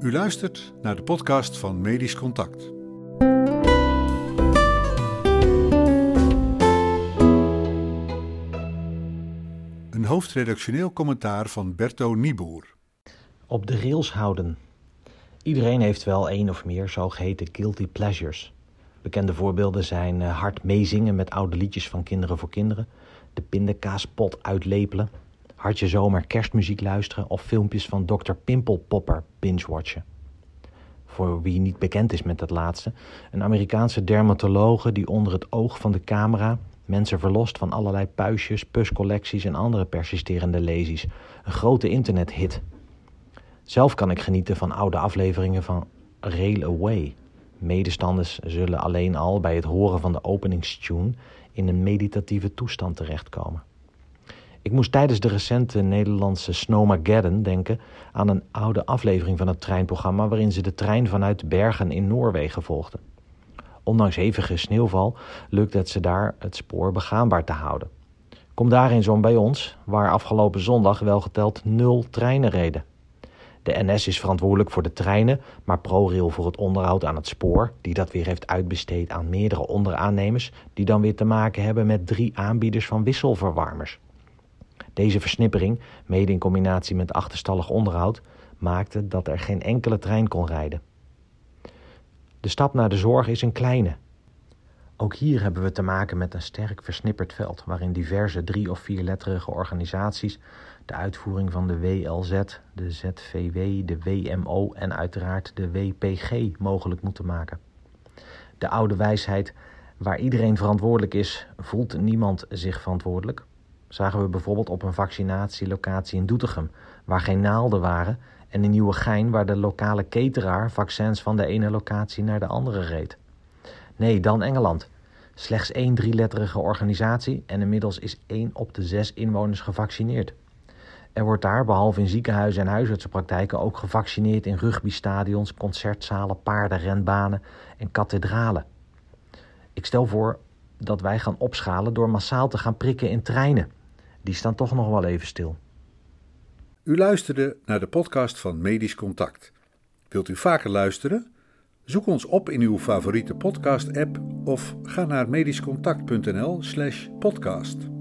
U luistert naar de podcast van Medisch Contact. Een hoofdredactioneel commentaar van Berto Nieboer. Op de rails houden. Iedereen heeft wel één of meer zogeheten guilty pleasures. Bekende voorbeelden zijn eh, hard meezingen met oude liedjes van Kinderen voor Kinderen, de pindakaaspot uitlepelen, hartje zomer kerstmuziek luisteren of filmpjes van Dr. Pimpelpopper binge-watchen. Voor wie niet bekend is met dat laatste, een Amerikaanse dermatologe die onder het oog van de camera mensen verlost van allerlei puistjes, puscollecties en andere persisterende lesies. Een grote internethit. Zelf kan ik genieten van oude afleveringen van Rail Away. Medestanders zullen alleen al bij het horen van de openingstune in een meditatieve toestand terechtkomen. Ik moest tijdens de recente Nederlandse Snowmageddon denken aan een oude aflevering van het treinprogramma waarin ze de trein vanuit Bergen in Noorwegen volgden. Ondanks hevige sneeuwval lukte het ze daar het spoor begaanbaar te houden. Kom daarin zo'n bij ons, waar afgelopen zondag wel geteld nul treinen reden. De NS is verantwoordelijk voor de treinen, maar ProRail voor het onderhoud aan het spoor, die dat weer heeft uitbesteed aan meerdere onderaannemers, die dan weer te maken hebben met drie aanbieders van wisselverwarmers. Deze versnippering, mede in combinatie met achterstallig onderhoud, maakte dat er geen enkele trein kon rijden. De stap naar de zorg is een kleine. Ook hier hebben we te maken met een sterk versnipperd veld, waarin diverse drie- of vierletterige organisaties de uitvoering van de WLZ, de ZVW, de WMO en uiteraard de WPG mogelijk moeten maken. De oude wijsheid, waar iedereen verantwoordelijk is, voelt niemand zich verantwoordelijk, zagen we bijvoorbeeld op een vaccinatielocatie in Doetinchem, waar geen naalden waren, en in Nieuwegein, waar de lokale cateraar vaccins van de ene locatie naar de andere reed. Nee, dan Engeland. Slechts één drieletterige organisatie en inmiddels is één op de zes inwoners gevaccineerd. Er wordt daar, behalve in ziekenhuizen en huisartsenpraktijken, ook gevaccineerd in rugbystadions, concertzalen, paardenrenbanen en kathedralen. Ik stel voor dat wij gaan opschalen door massaal te gaan prikken in treinen. Die staan toch nog wel even stil. U luisterde naar de podcast van Medisch Contact. Wilt u vaker luisteren? Zoek ons op in uw favoriete podcast-app of ga naar medischcontact.nl/podcast.